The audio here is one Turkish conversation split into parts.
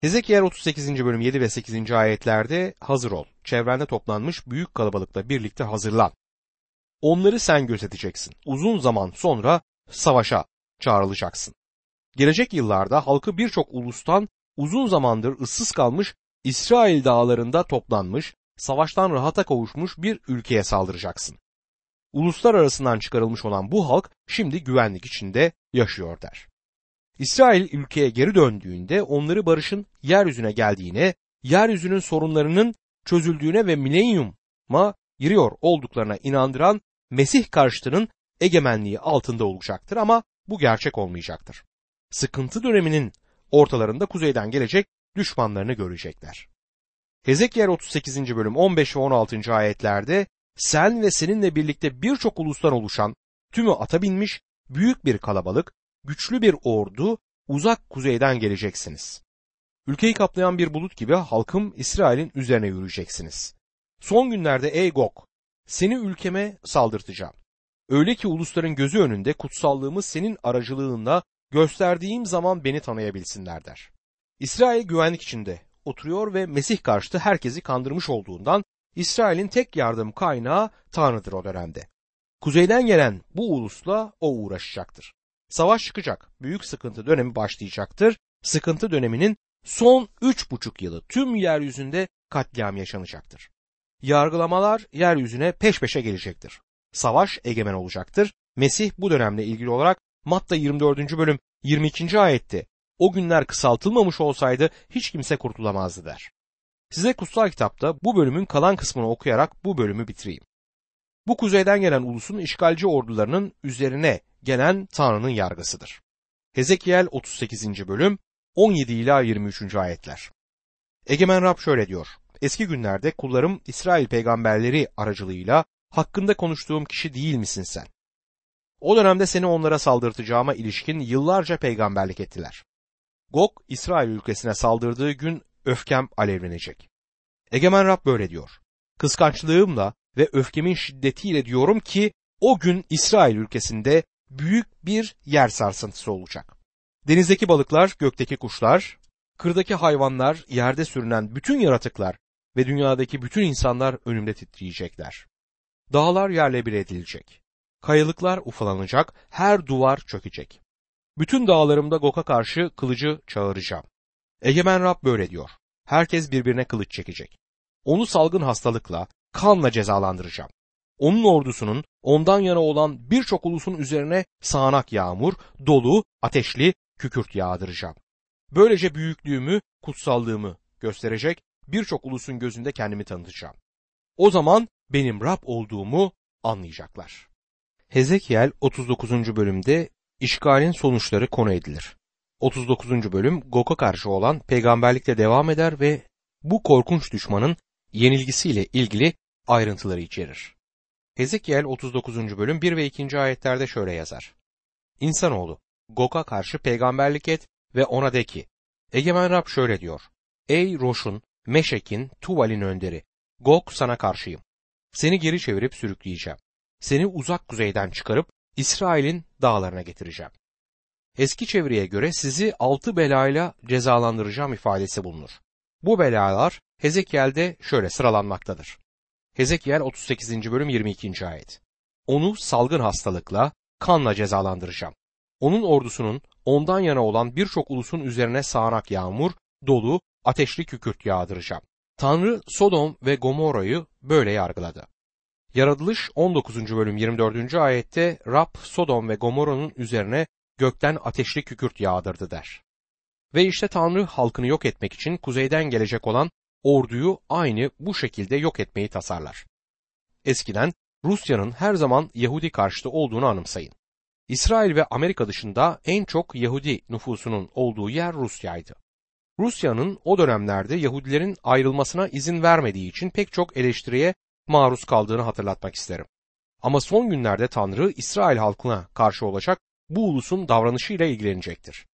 Hezekiel 38. bölüm 7 ve 8. ayetlerde hazır ol. Çevrende toplanmış büyük kalabalıkla birlikte hazırlan. Onları sen gözeteceksin. Uzun zaman sonra savaşa çağrılacaksın. Gelecek yıllarda halkı birçok ulustan uzun zamandır ıssız kalmış İsrail dağlarında toplanmış, savaştan rahata kavuşmuş bir ülkeye saldıracaksın. Uluslar arasından çıkarılmış olan bu halk şimdi güvenlik içinde yaşıyor der. İsrail ülkeye geri döndüğünde onları barışın yeryüzüne geldiğine, yeryüzünün sorunlarının çözüldüğüne ve milenyuma giriyor olduklarına inandıran Mesih karşıtının egemenliği altında olacaktır ama bu gerçek olmayacaktır. Sıkıntı döneminin ortalarında kuzeyden gelecek düşmanlarını görecekler. Hezekiel 38. bölüm 15 ve 16. ayetlerde sen ve seninle birlikte birçok ulustan oluşan tümü ata binmiş büyük bir kalabalık, güçlü bir ordu uzak kuzeyden geleceksiniz. Ülkeyi kaplayan bir bulut gibi halkım İsrail'in üzerine yürüyeceksiniz. Son günlerde ey Gog, seni ülkeme saldırtacağım. Öyle ki ulusların gözü önünde kutsallığımı senin aracılığında gösterdiğim zaman beni tanıyabilsinler der. İsrail güvenlik içinde oturuyor ve Mesih karşıtı herkesi kandırmış olduğundan İsrail'in tek yardım kaynağı Tanrı'dır o dönemde. Kuzeyden gelen bu ulusla o uğraşacaktır. Savaş çıkacak, büyük sıkıntı dönemi başlayacaktır. Sıkıntı döneminin son üç buçuk yılı tüm yeryüzünde katliam yaşanacaktır. Yargılamalar yeryüzüne peş peşe gelecektir. Savaş egemen olacaktır. Mesih bu dönemle ilgili olarak Matta 24. bölüm 22. ayette o günler kısaltılmamış olsaydı hiç kimse kurtulamazdı der. Size kutsal kitapta bu bölümün kalan kısmını okuyarak bu bölümü bitireyim. Bu kuzeyden gelen ulusun işgalci ordularının üzerine gelen Tanrı'nın yargısıdır. Hezekiel 38. bölüm 17 ila 23. ayetler. Egemen Rab şöyle diyor. Eski günlerde kullarım İsrail peygamberleri aracılığıyla hakkında konuştuğum kişi değil misin sen? O dönemde seni onlara saldırtacağıma ilişkin yıllarca peygamberlik ettiler. Gog İsrail ülkesine saldırdığı gün öfkem alevlenecek. Egemen Rab böyle diyor. Kıskançlığımla ve öfkemin şiddetiyle diyorum ki o gün İsrail ülkesinde büyük bir yer sarsıntısı olacak. Denizdeki balıklar, gökteki kuşlar, kırdaki hayvanlar, yerde sürünen bütün yaratıklar ve dünyadaki bütün insanlar önümde titriyecekler. Dağlar yerle bir edilecek. Kayalıklar ufalanacak, her duvar çökecek. Bütün dağlarımda Gok'a karşı kılıcı çağıracağım. Egemen Rab böyle diyor. Herkes birbirine kılıç çekecek. Onu salgın hastalıkla, kanla cezalandıracağım. Onun ordusunun ondan yana olan birçok ulusun üzerine sağanak yağmur, dolu, ateşli kükürt yağdıracağım. Böylece büyüklüğümü, kutsallığımı gösterecek, birçok ulusun gözünde kendimi tanıtacağım. O zaman benim Rab olduğumu anlayacaklar. Hezekiel 39. bölümde işgalin sonuçları konu edilir. 39. bölüm Gok'a karşı olan peygamberlikle devam eder ve bu korkunç düşmanın yenilgisiyle ilgili ayrıntıları içerir. Hezekiel 39. bölüm 1 ve 2. ayetlerde şöyle yazar. İnsanoğlu, Gok'a karşı peygamberlik et ve ona de ki, Egemen Rab şöyle diyor. Ey Roş'un, Meşek'in, Tuval'in önderi, Gok sana karşıyım. Seni geri çevirip sürükleyeceğim. Seni uzak kuzeyden çıkarıp İsrail'in dağlarına getireceğim. Eski çevireye göre sizi altı belayla cezalandıracağım ifadesi bulunur. Bu belalar Hezekiel'de şöyle sıralanmaktadır. Hezekiel 38. bölüm 22. ayet. Onu salgın hastalıkla, kanla cezalandıracağım. Onun ordusunun ondan yana olan birçok ulusun üzerine sağanak yağmur, dolu, ateşli kükürt yağdıracağım. Tanrı Sodom ve Gomorra'yı böyle yargıladı. Yaratılış 19. bölüm 24. ayette Rab Sodom ve Gomorra'nın üzerine gökten ateşli kükürt yağdırdı der. Ve işte Tanrı halkını yok etmek için kuzeyden gelecek olan orduyu aynı bu şekilde yok etmeyi tasarlar. Eskiden Rusya'nın her zaman Yahudi karşıtı olduğunu anımsayın. İsrail ve Amerika dışında en çok Yahudi nüfusunun olduğu yer Rusya'ydı. Rusya'nın o dönemlerde Yahudilerin ayrılmasına izin vermediği için pek çok eleştiriye maruz kaldığını hatırlatmak isterim. Ama son günlerde Tanrı İsrail halkına karşı olacak bu ulusun davranışıyla ilgilenecektir.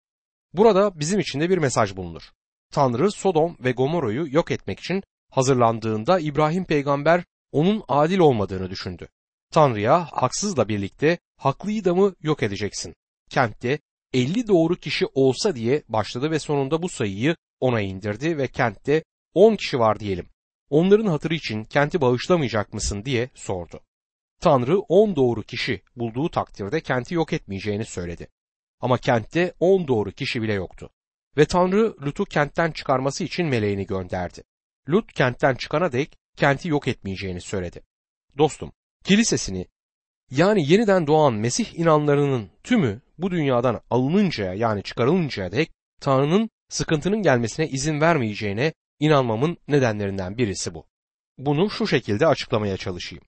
Burada bizim için de bir mesaj bulunur. Tanrı Sodom ve Gomorra'yı yok etmek için hazırlandığında İbrahim peygamber onun adil olmadığını düşündü. Tanrı'ya haksızla birlikte haklıyı da mı yok edeceksin? Kentte 50 doğru kişi olsa diye başladı ve sonunda bu sayıyı 10'a indirdi ve kentte 10 kişi var diyelim. Onların hatırı için kenti bağışlamayacak mısın diye sordu. Tanrı 10 doğru kişi bulduğu takdirde kenti yok etmeyeceğini söyledi. Ama kentte 10 doğru kişi bile yoktu. Ve Tanrı Lut'u kentten çıkarması için meleğini gönderdi. Lut kentten çıkana dek kenti yok etmeyeceğini söyledi. Dostum, kilisesini yani yeniden doğan Mesih inanlarının tümü bu dünyadan alınıncaya yani çıkarılıncaya dek Tanrı'nın sıkıntının gelmesine izin vermeyeceğine inanmamın nedenlerinden birisi bu. Bunu şu şekilde açıklamaya çalışayım.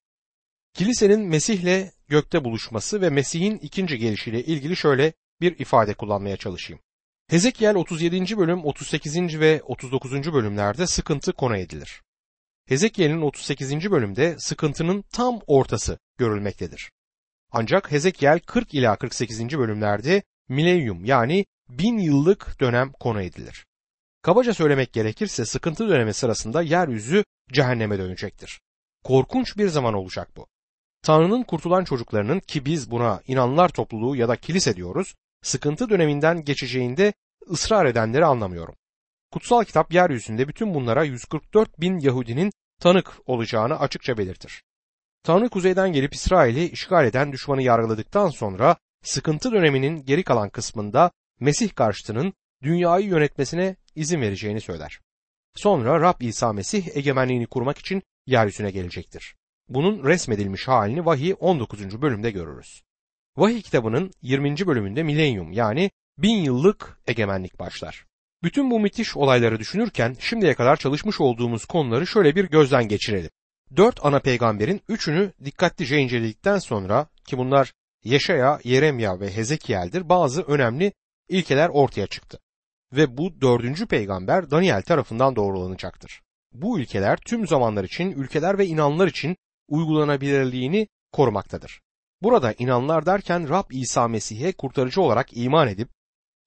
Kilisenin Mesih'le gökte buluşması ve Mesih'in ikinci gelişiyle ilgili şöyle bir ifade kullanmaya çalışayım. Hezekiel 37. bölüm 38. ve 39. bölümlerde sıkıntı konu edilir. Hezekiel'in 38. bölümde sıkıntının tam ortası görülmektedir. Ancak Hezekiel 40 ila 48. bölümlerde milenyum yani bin yıllık dönem konu edilir. Kabaca söylemek gerekirse sıkıntı dönemi sırasında yeryüzü cehenneme dönecektir. Korkunç bir zaman olacak bu. Tanrı'nın kurtulan çocuklarının ki biz buna inanlar topluluğu ya da kilise diyoruz, sıkıntı döneminden geçeceğinde ısrar edenleri anlamıyorum. Kutsal kitap yeryüzünde bütün bunlara 144 bin Yahudinin tanık olacağını açıkça belirtir. Tanrı kuzeyden gelip İsrail'i işgal eden düşmanı yargıladıktan sonra sıkıntı döneminin geri kalan kısmında Mesih karşıtının dünyayı yönetmesine izin vereceğini söyler. Sonra Rab İsa Mesih egemenliğini kurmak için yeryüzüne gelecektir. Bunun resmedilmiş halini Vahiy 19. bölümde görürüz. Vahiy kitabının 20. bölümünde milenyum yani bin yıllık egemenlik başlar. Bütün bu müthiş olayları düşünürken şimdiye kadar çalışmış olduğumuz konuları şöyle bir gözden geçirelim. Dört ana peygamberin üçünü dikkatlice inceledikten sonra ki bunlar Yeşaya, Yeremya ve Hezekiel'dir bazı önemli ilkeler ortaya çıktı. Ve bu dördüncü peygamber Daniel tarafından doğrulanacaktır. Bu ilkeler tüm zamanlar için, ülkeler ve inanlar için uygulanabilirliğini korumaktadır. Burada inanlar derken Rab İsa Mesih'e kurtarıcı olarak iman edip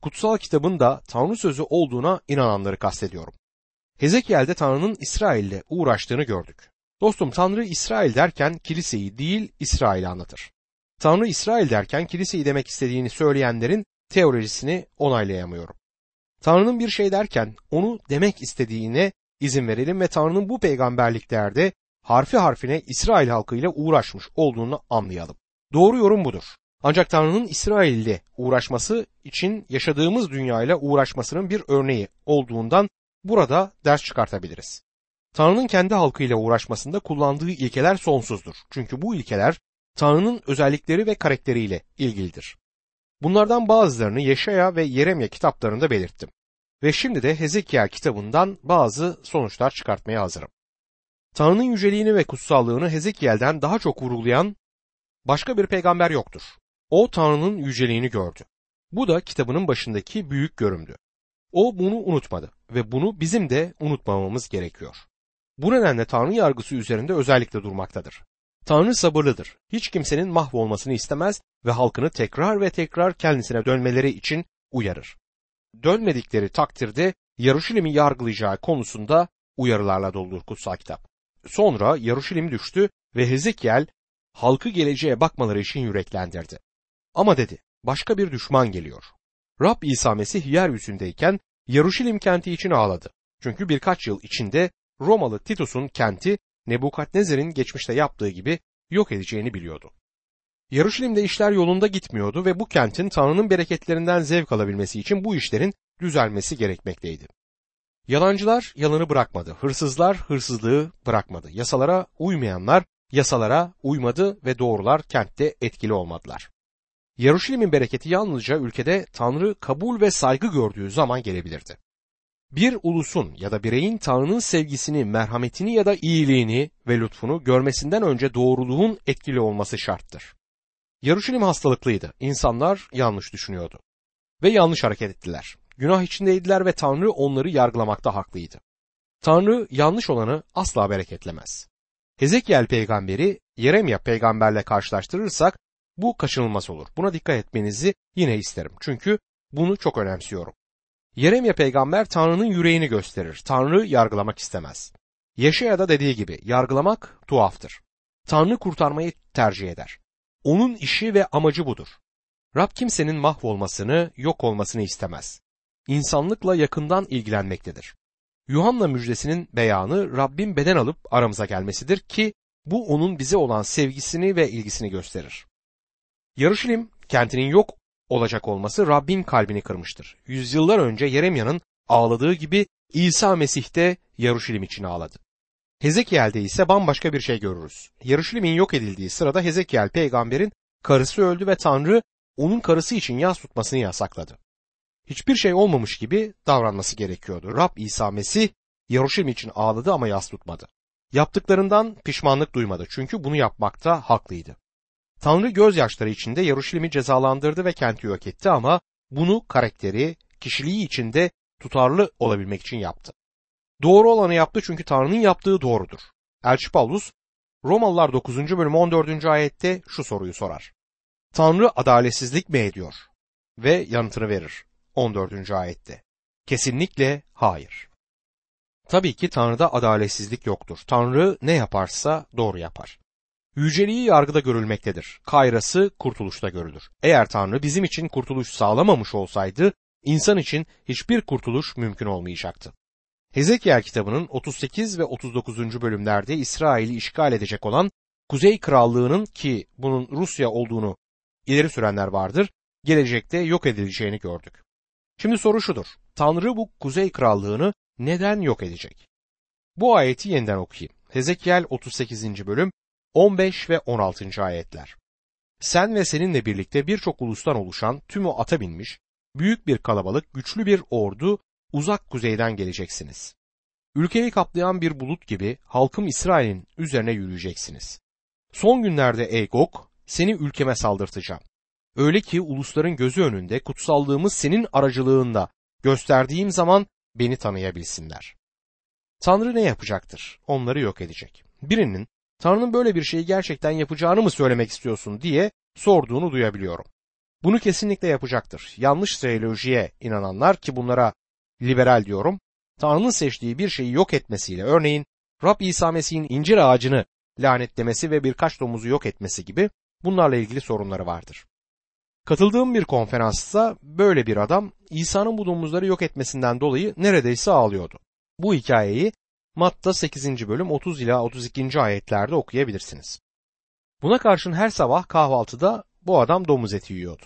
kutsal kitabın da Tanrı sözü olduğuna inananları kastediyorum. Hezekiel'de Tanrı'nın İsrail'le uğraştığını gördük. Dostum Tanrı İsrail derken kiliseyi değil İsrail'i anlatır. Tanrı İsrail derken kiliseyi demek istediğini söyleyenlerin teorisini onaylayamıyorum. Tanrı'nın bir şey derken onu demek istediğine izin verelim ve Tanrı'nın bu peygamberliklerde harfi harfine İsrail halkıyla uğraşmış olduğunu anlayalım. Doğru yorum budur. Ancak Tanrı'nın İsrail ile uğraşması için yaşadığımız dünyayla uğraşmasının bir örneği olduğundan burada ders çıkartabiliriz. Tanrı'nın kendi halkıyla uğraşmasında kullandığı ilkeler sonsuzdur. Çünkü bu ilkeler Tanrı'nın özellikleri ve karakteriyle ilgilidir. Bunlardan bazılarını Yeşaya ve Yeremye kitaplarında belirttim. Ve şimdi de Hezekiel kitabından bazı sonuçlar çıkartmaya hazırım. Tanrı'nın yüceliğini ve kutsallığını Hezekiel'den daha çok vurgulayan başka bir peygamber yoktur. O Tanrı'nın yüceliğini gördü. Bu da kitabının başındaki büyük görümdü. O bunu unutmadı ve bunu bizim de unutmamamız gerekiyor. Bu nedenle Tanrı yargısı üzerinde özellikle durmaktadır. Tanrı sabırlıdır. Hiç kimsenin mahvolmasını istemez ve halkını tekrar ve tekrar kendisine dönmeleri için uyarır. Dönmedikleri takdirde Yaruşilim'i yargılayacağı konusunda uyarılarla doludur kutsal kitap. Sonra Yaruşilim düştü ve Hezekiel halkı geleceğe bakmaları için yüreklendirdi. Ama dedi, başka bir düşman geliyor. Rab İsa Mesih yeryüzündeyken Yaruşilim kenti için ağladı. Çünkü birkaç yıl içinde Romalı Titus'un kenti Nebukadnezer'in geçmişte yaptığı gibi yok edeceğini biliyordu. Yaruşilim'de işler yolunda gitmiyordu ve bu kentin Tanrı'nın bereketlerinden zevk alabilmesi için bu işlerin düzelmesi gerekmekteydi. Yalancılar yalanı bırakmadı, hırsızlar hırsızlığı bırakmadı, yasalara uymayanlar yasalara uymadı ve doğrular kentte etkili olmadılar. Yaruşilim'in bereketi yalnızca ülkede Tanrı kabul ve saygı gördüğü zaman gelebilirdi bir ulusun ya da bireyin Tanrı'nın sevgisini, merhametini ya da iyiliğini ve lütfunu görmesinden önce doğruluğun etkili olması şarttır. Yaruşilim hastalıklıydı. İnsanlar yanlış düşünüyordu. Ve yanlış hareket ettiler. Günah içindeydiler ve Tanrı onları yargılamakta haklıydı. Tanrı yanlış olanı asla bereketlemez. Hezekiel peygamberi Yeremya peygamberle karşılaştırırsak bu kaçınılmaz olur. Buna dikkat etmenizi yine isterim. Çünkü bunu çok önemsiyorum. Yeremye peygamber Tanrı'nın yüreğini gösterir. Tanrı yargılamak istemez. Yeşaya da dediği gibi yargılamak tuhaftır. Tanrı kurtarmayı tercih eder. Onun işi ve amacı budur. Rab kimsenin mahvolmasını, yok olmasını istemez. İnsanlıkla yakından ilgilenmektedir. Yuhanna müjdesinin beyanı Rabbin beden alıp aramıza gelmesidir ki bu onun bize olan sevgisini ve ilgisini gösterir. Yarışilim kentinin yok olacak olması Rabbin kalbini kırmıştır. Yüzyıllar önce Yeremya'nın ağladığı gibi İsa Mesih de Yarışilim için ağladı. Hezekiel'de ise bambaşka bir şey görürüz. Yarışilim'in yok edildiği sırada Hezekiel peygamberin karısı öldü ve Tanrı onun karısı için yas tutmasını yasakladı. Hiçbir şey olmamış gibi davranması gerekiyordu. Rab İsa Mesih Yaruşilim için ağladı ama yas tutmadı. Yaptıklarından pişmanlık duymadı çünkü bunu yapmakta haklıydı. Tanrı gözyaşları içinde Yaruşilim'i cezalandırdı ve kenti yok etti ama bunu karakteri, kişiliği içinde tutarlı olabilmek için yaptı. Doğru olanı yaptı çünkü Tanrı'nın yaptığı doğrudur. Elçi Paulus Romalılar 9. bölüm 14. ayette şu soruyu sorar. Tanrı adaletsizlik mi ediyor? Ve yanıtını verir 14. ayette. Kesinlikle hayır. Tabii ki Tanrı'da adaletsizlik yoktur. Tanrı ne yaparsa doğru yapar. Yüceliği yargıda görülmektedir. Kayrası kurtuluşta görülür. Eğer Tanrı bizim için kurtuluş sağlamamış olsaydı insan için hiçbir kurtuluş mümkün olmayacaktı. Hezekiel kitabının 38 ve 39. bölümlerde İsrail'i işgal edecek olan Kuzey Krallığı'nın ki bunun Rusya olduğunu ileri sürenler vardır, gelecekte yok edileceğini gördük. Şimdi soru şudur. Tanrı bu Kuzey Krallığı'nı neden yok edecek? Bu ayeti yeniden okuyayım. Hezekiel 38. bölüm 15 ve 16. ayetler. Sen ve seninle birlikte birçok ulustan oluşan tümü ata binmiş, büyük bir kalabalık, güçlü bir ordu uzak kuzeyden geleceksiniz. Ülkeyi kaplayan bir bulut gibi halkım İsrail'in üzerine yürüyeceksiniz. Son günlerde ey Gog, seni ülkeme saldırtacağım. Öyle ki ulusların gözü önünde kutsallığımız senin aracılığında gösterdiğim zaman beni tanıyabilsinler. Tanrı ne yapacaktır? Onları yok edecek. Birinin Tanrı'nın böyle bir şeyi gerçekten yapacağını mı söylemek istiyorsun diye sorduğunu duyabiliyorum. Bunu kesinlikle yapacaktır. Yanlış teolojiye inananlar ki bunlara liberal diyorum, Tanrı'nın seçtiği bir şeyi yok etmesiyle örneğin Rab İsa Mesih'in incir ağacını lanetlemesi ve birkaç domuzu yok etmesi gibi bunlarla ilgili sorunları vardır. Katıldığım bir konferansta böyle bir adam İsa'nın bu domuzları yok etmesinden dolayı neredeyse ağlıyordu. Bu hikayeyi Matta 8. bölüm 30 ila 32. ayetlerde okuyabilirsiniz. Buna karşın her sabah kahvaltıda bu adam domuz eti yiyordu.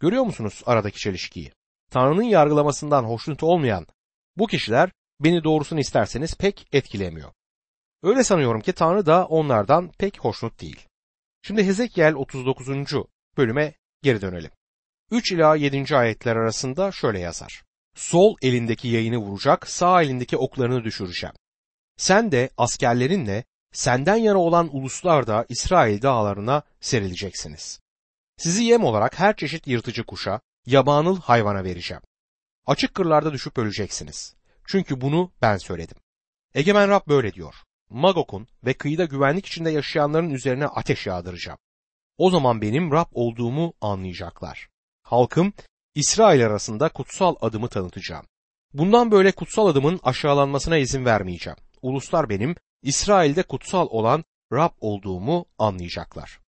Görüyor musunuz aradaki çelişkiyi? Tanrı'nın yargılamasından hoşnut olmayan bu kişiler beni doğrusunu isterseniz pek etkilemiyor. Öyle sanıyorum ki Tanrı da onlardan pek hoşnut değil. Şimdi Hezekiel 39. bölüme geri dönelim. 3 ila 7. ayetler arasında şöyle yazar. Sol elindeki yayını vuracak, sağ elindeki oklarını düşüreceğim. Sen de askerlerinle senden yana olan uluslar da İsrail dağlarına serileceksiniz. Sizi yem olarak her çeşit yırtıcı kuşa, yabanıl hayvana vereceğim. Açık kırlarda düşüp öleceksiniz. Çünkü bunu ben söyledim. Egemen Rab böyle diyor. Magok'un ve kıyıda güvenlik içinde yaşayanların üzerine ateş yağdıracağım. O zaman benim Rab olduğumu anlayacaklar. Halkım İsrail arasında kutsal adımı tanıtacağım. Bundan böyle kutsal adımın aşağılanmasına izin vermeyeceğim. Uluslar benim İsrail'de kutsal olan Rab olduğumu anlayacaklar.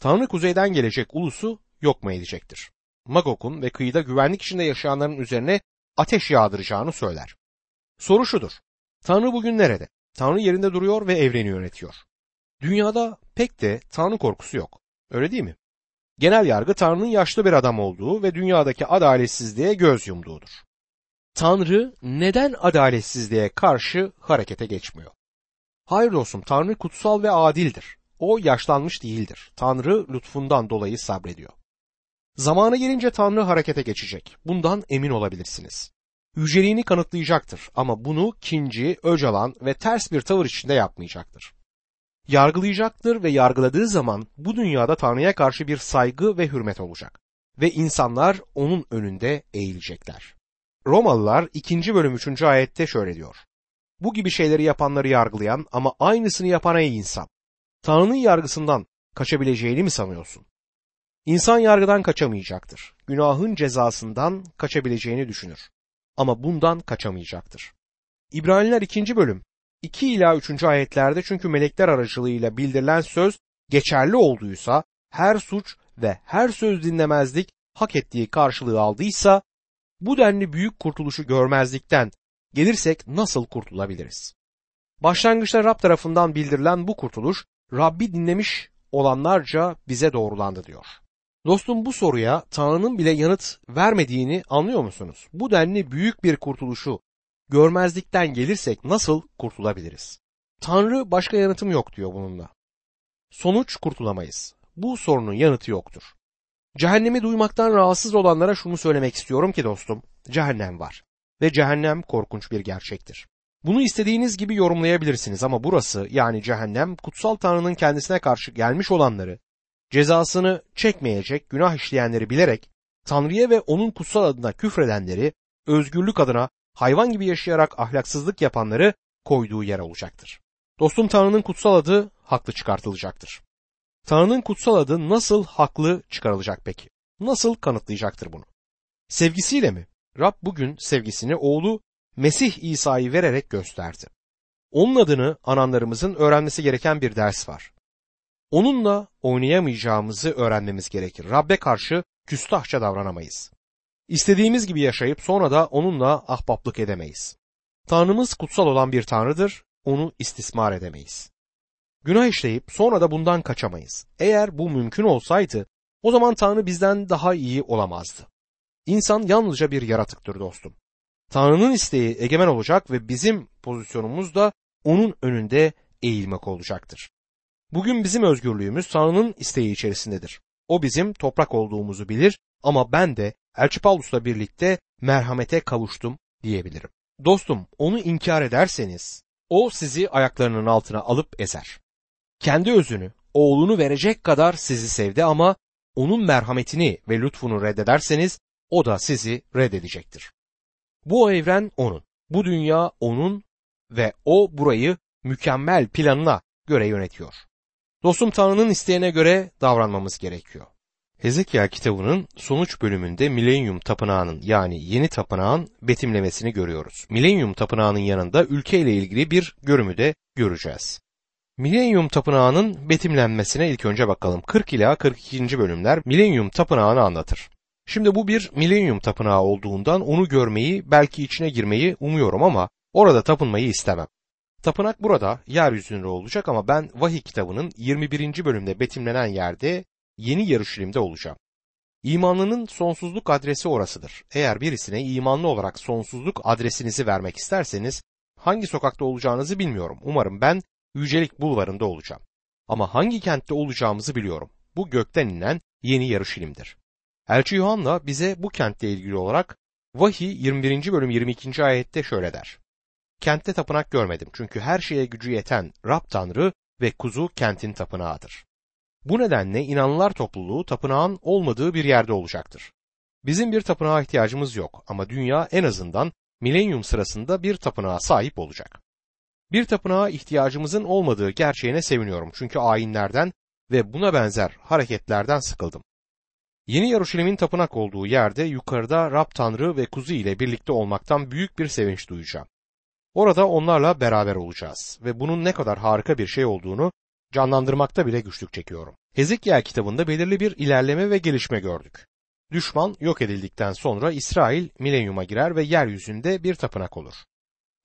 Tanrı kuzeyden gelecek ulusu yok mu edecektir? Magok'un ve kıyıda güvenlik içinde yaşayanların üzerine ateş yağdıracağını söyler. Soru şudur. Tanrı bugün nerede? Tanrı yerinde duruyor ve evreni yönetiyor. Dünyada pek de Tanrı korkusu yok. Öyle değil mi? Genel yargı Tanrı'nın yaşlı bir adam olduğu ve dünyadaki adaletsizliğe göz yumduğudur. Tanrı neden adaletsizliğe karşı harekete geçmiyor? Hayır dostum Tanrı kutsal ve adildir. O yaşlanmış değildir. Tanrı lütfundan dolayı sabrediyor. Zamanı gelince Tanrı harekete geçecek. Bundan emin olabilirsiniz. Yüceliğini kanıtlayacaktır ama bunu kinci, öcalan ve ters bir tavır içinde yapmayacaktır. Yargılayacaktır ve yargıladığı zaman bu dünyada Tanrı'ya karşı bir saygı ve hürmet olacak. Ve insanlar onun önünde eğilecekler. Romalılar 2. bölüm 3. ayette şöyle diyor. Bu gibi şeyleri yapanları yargılayan ama aynısını yapan ey insan. Tanrı'nın yargısından kaçabileceğini mi sanıyorsun? İnsan yargıdan kaçamayacaktır. Günahın cezasından kaçabileceğini düşünür. Ama bundan kaçamayacaktır. İbraniler 2. bölüm 2 ila 3. ayetlerde çünkü melekler aracılığıyla bildirilen söz geçerli olduysa her suç ve her söz dinlemezlik hak ettiği karşılığı aldıysa bu denli büyük kurtuluşu görmezlikten gelirsek nasıl kurtulabiliriz? Başlangıçta Rab tarafından bildirilen bu kurtuluş Rabbi dinlemiş olanlarca bize doğrulandı diyor. Dostum bu soruya Tanrı'nın bile yanıt vermediğini anlıyor musunuz? Bu denli büyük bir kurtuluşu görmezlikten gelirsek nasıl kurtulabiliriz? Tanrı başka yanıtım yok diyor bununla. Sonuç kurtulamayız. Bu sorunun yanıtı yoktur. Cehennemi duymaktan rahatsız olanlara şunu söylemek istiyorum ki dostum, cehennem var ve cehennem korkunç bir gerçektir. Bunu istediğiniz gibi yorumlayabilirsiniz ama burası yani cehennem kutsal Tanrı'nın kendisine karşı gelmiş olanları cezasını çekmeyecek günah işleyenleri bilerek Tanrı'ya ve onun kutsal adına küfredenleri özgürlük adına hayvan gibi yaşayarak ahlaksızlık yapanları koyduğu yer olacaktır. Dostum Tanrı'nın kutsal adı haklı çıkartılacaktır. Tanrı'nın kutsal adı nasıl haklı çıkarılacak peki? Nasıl kanıtlayacaktır bunu? Sevgisiyle mi? Rab bugün sevgisini oğlu Mesih İsa'yı vererek gösterdi. Onun adını ananlarımızın öğrenmesi gereken bir ders var. Onunla oynayamayacağımızı öğrenmemiz gerekir. Rabbe karşı küstahça davranamayız. İstediğimiz gibi yaşayıp sonra da onunla ahbaplık edemeyiz. Tanrımız kutsal olan bir tanrıdır, onu istismar edemeyiz. Günah işleyip sonra da bundan kaçamayız. Eğer bu mümkün olsaydı o zaman Tanrı bizden daha iyi olamazdı. İnsan yalnızca bir yaratıktır dostum. Tanrı'nın isteği egemen olacak ve bizim pozisyonumuz da onun önünde eğilmek olacaktır. Bugün bizim özgürlüğümüz Tanrı'nın isteği içerisindedir. O bizim toprak olduğumuzu bilir ama ben de Elçi Paulus'la birlikte merhamete kavuştum diyebilirim. Dostum onu inkar ederseniz o sizi ayaklarının altına alıp ezer. Kendi özünü, oğlunu verecek kadar sizi sevdi ama onun merhametini ve lütfunu reddederseniz o da sizi reddedecektir. Bu evren onun, bu dünya onun ve o burayı mükemmel planına göre yönetiyor. Dostum Tanrı'nın isteğine göre davranmamız gerekiyor. Hezekiel kitabının sonuç bölümünde Milenyum Tapınağı'nın yani yeni tapınağın betimlemesini görüyoruz. Milenyum Tapınağı'nın yanında ülke ile ilgili bir görümü de göreceğiz. Milenyum Tapınağı'nın betimlenmesine ilk önce bakalım. 40 ila 42. bölümler Milenyum Tapınağı'nı anlatır. Şimdi bu bir Milenyum Tapınağı olduğundan onu görmeyi, belki içine girmeyi umuyorum ama orada tapınmayı istemem. Tapınak burada yeryüzünde olacak ama ben Vahiy kitabının 21. bölümde betimlenen yerde yeni Yarışilim'de olacağım. İmanlının sonsuzluk adresi orasıdır. Eğer birisine imanlı olarak sonsuzluk adresinizi vermek isterseniz hangi sokakta olacağınızı bilmiyorum. Umarım ben Yücelik Bulvarı'nda olacağım. Ama hangi kentte olacağımızı biliyorum. Bu gökten inen yeni Yarışilim'dir. Elçi Yuhanna bize bu kentle ilgili olarak Vahiy 21. bölüm 22. ayette şöyle der. Kentte tapınak görmedim çünkü her şeye gücü yeten Rab Tanrı ve kuzu kentin tapınağıdır. Bu nedenle inanlılar topluluğu tapınağın olmadığı bir yerde olacaktır. Bizim bir tapınağa ihtiyacımız yok ama dünya en azından milenyum sırasında bir tapınağa sahip olacak. Bir tapınağa ihtiyacımızın olmadığı gerçeğine seviniyorum çünkü ayinlerden ve buna benzer hareketlerden sıkıldım. Yeni Yaruşilim'in tapınak olduğu yerde yukarıda Rab Tanrı ve kuzu ile birlikte olmaktan büyük bir sevinç duyacağım. Orada onlarla beraber olacağız ve bunun ne kadar harika bir şey olduğunu canlandırmakta bile güçlük çekiyorum. Hezekiel kitabında belirli bir ilerleme ve gelişme gördük. Düşman yok edildikten sonra İsrail milenyuma girer ve yeryüzünde bir tapınak olur.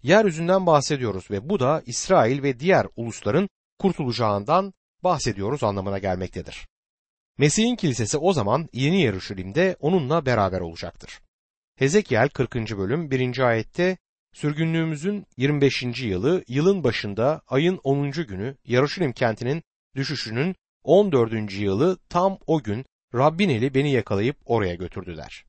Yeryüzünden bahsediyoruz ve bu da İsrail ve diğer ulusların kurtulacağından bahsediyoruz anlamına gelmektedir. Mesih'in kilisesi o zaman yeni Yeruşalim'de onunla beraber olacaktır. Hezekiel 40. bölüm 1. ayette sürgünlüğümüzün 25. yılı yılın başında ayın 10. günü Yeruşalim kentinin düşüşünün 14. yılı tam o gün Rabbin eli beni yakalayıp oraya götürdüler.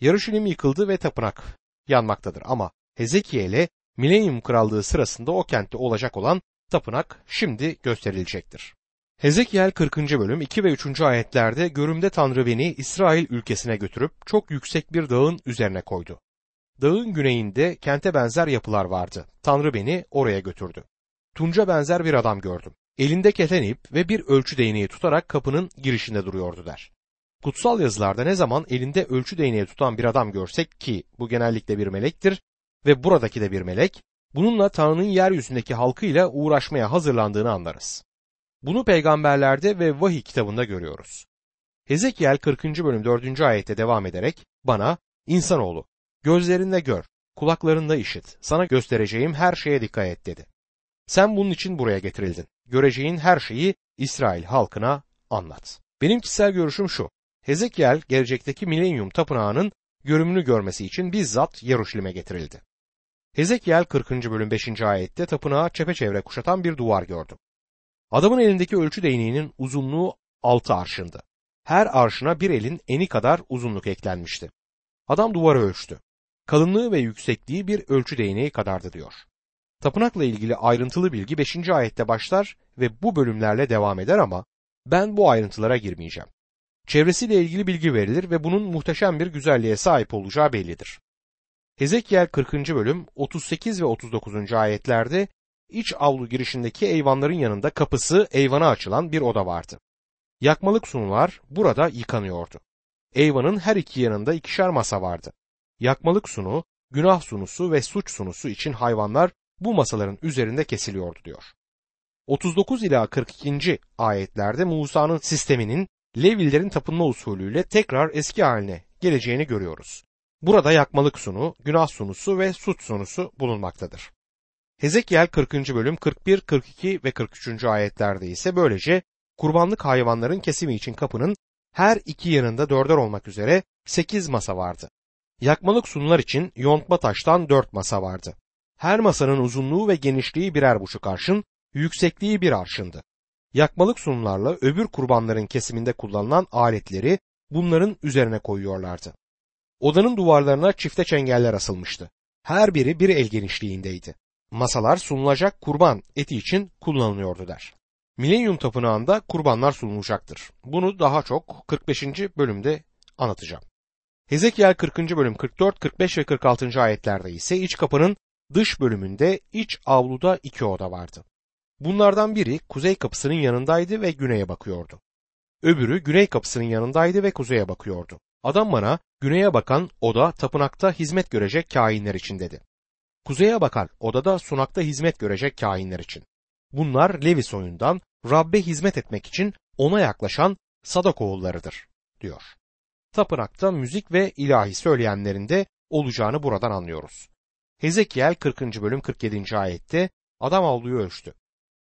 Yeruşalim yıkıldı ve tapınak yanmaktadır ama Hezekiel'e Milenyum krallığı sırasında o kentte olacak olan tapınak şimdi gösterilecektir. Hezekiel 40. bölüm 2 ve 3. ayetlerde görümde Tanrı beni İsrail ülkesine götürüp çok yüksek bir dağın üzerine koydu. Dağın güneyinde kente benzer yapılar vardı. Tanrı beni oraya götürdü. Tunca benzer bir adam gördüm. Elinde keten ip ve bir ölçü değneği tutarak kapının girişinde duruyordu der. Kutsal yazılarda ne zaman elinde ölçü değneği tutan bir adam görsek ki bu genellikle bir melektir ve buradaki de bir melek, bununla Tanrı'nın yeryüzündeki halkıyla uğraşmaya hazırlandığını anlarız. Bunu peygamberlerde ve vahiy kitabında görüyoruz. Hezekiel 40. bölüm 4. ayette devam ederek bana insanoğlu gözlerinde gör, kulaklarında işit, sana göstereceğim her şeye dikkat et dedi. Sen bunun için buraya getirildin. Göreceğin her şeyi İsrail halkına anlat. Benim kişisel görüşüm şu. Hezekiel gelecekteki milenyum tapınağının görümünü görmesi için bizzat Yeruşalim'e getirildi. Hezekiel 40. bölüm 5. ayette tapınağı çepeçevre kuşatan bir duvar gördüm. Adamın elindeki ölçü değneğinin uzunluğu altı arşındı. Her arşına bir elin eni kadar uzunluk eklenmişti. Adam duvarı ölçtü. Kalınlığı ve yüksekliği bir ölçü değneği kadardı diyor. Tapınakla ilgili ayrıntılı bilgi 5. ayette başlar ve bu bölümlerle devam eder ama ben bu ayrıntılara girmeyeceğim. Çevresiyle ilgili bilgi verilir ve bunun muhteşem bir güzelliğe sahip olacağı bellidir. Hezekiel 40. bölüm 38 ve 39. ayetlerde iç avlu girişindeki eyvanların yanında kapısı eyvana açılan bir oda vardı. Yakmalık sunular burada yıkanıyordu. Eyvanın her iki yanında ikişer masa vardı. Yakmalık sunu, günah sunusu ve suç sunusu için hayvanlar bu masaların üzerinde kesiliyordu diyor. 39 ila 42. ayetlerde Musa'nın sisteminin Levillerin tapınma usulüyle tekrar eski haline geleceğini görüyoruz. Burada yakmalık sunu, günah sunusu ve suç sunusu bulunmaktadır. Hezekiel 40. bölüm 41, 42 ve 43. ayetlerde ise böylece kurbanlık hayvanların kesimi için kapının her iki yanında dörder olmak üzere sekiz masa vardı. Yakmalık sunular için yontma taştan dört masa vardı. Her masanın uzunluğu ve genişliği birer buçuk arşın, yüksekliği bir arşındı. Yakmalık sunularla öbür kurbanların kesiminde kullanılan aletleri bunların üzerine koyuyorlardı. Odanın duvarlarına çifte çengeller asılmıştı. Her biri bir el genişliğindeydi. Masalar sunulacak kurban eti için kullanılıyordu der. Milenyum tapınağında kurbanlar sunulacaktır. Bunu daha çok 45. bölümde anlatacağım. Hezekiel 40. bölüm 44, 45 ve 46. ayetlerde ise iç kapının dış bölümünde iç avluda iki oda vardı. Bunlardan biri kuzey kapısının yanındaydı ve güneye bakıyordu. Öbürü güney kapısının yanındaydı ve kuzeye bakıyordu. Adam bana güneye bakan oda tapınakta hizmet görecek kainler için dedi. Kuzeye bakan odada sunakta hizmet görecek kainler için. Bunlar Levi soyundan Rabbe hizmet etmek için ona yaklaşan Sadak oğullarıdır diyor. Tapınakta müzik ve ilahi söyleyenlerin de olacağını buradan anlıyoruz. Hezekiel 40. bölüm 47. ayette adam avluyu ölçtü.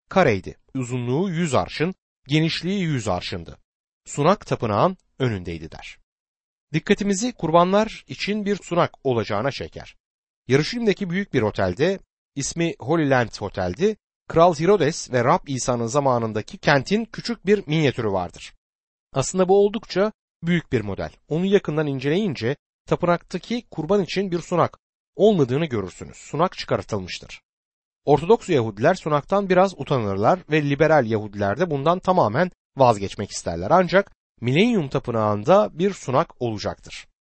Kareydi. Uzunluğu 100 arşın, genişliği 100 arşındı. Sunak tapınağın önündeydi der. Dikkatimizi kurbanlar için bir sunak olacağına çeker. Yarışilim'deki büyük bir otelde, ismi Holy Land Otel'di, Kral Herodes ve Rab İsa'nın zamanındaki kentin küçük bir minyatürü vardır. Aslında bu oldukça büyük bir model. Onu yakından inceleyince tapınaktaki kurban için bir sunak olmadığını görürsünüz. Sunak çıkartılmıştır. Ortodoks Yahudiler sunaktan biraz utanırlar ve liberal Yahudiler de bundan tamamen vazgeçmek isterler. Ancak milenyum tapınağında bir sunak olacaktır.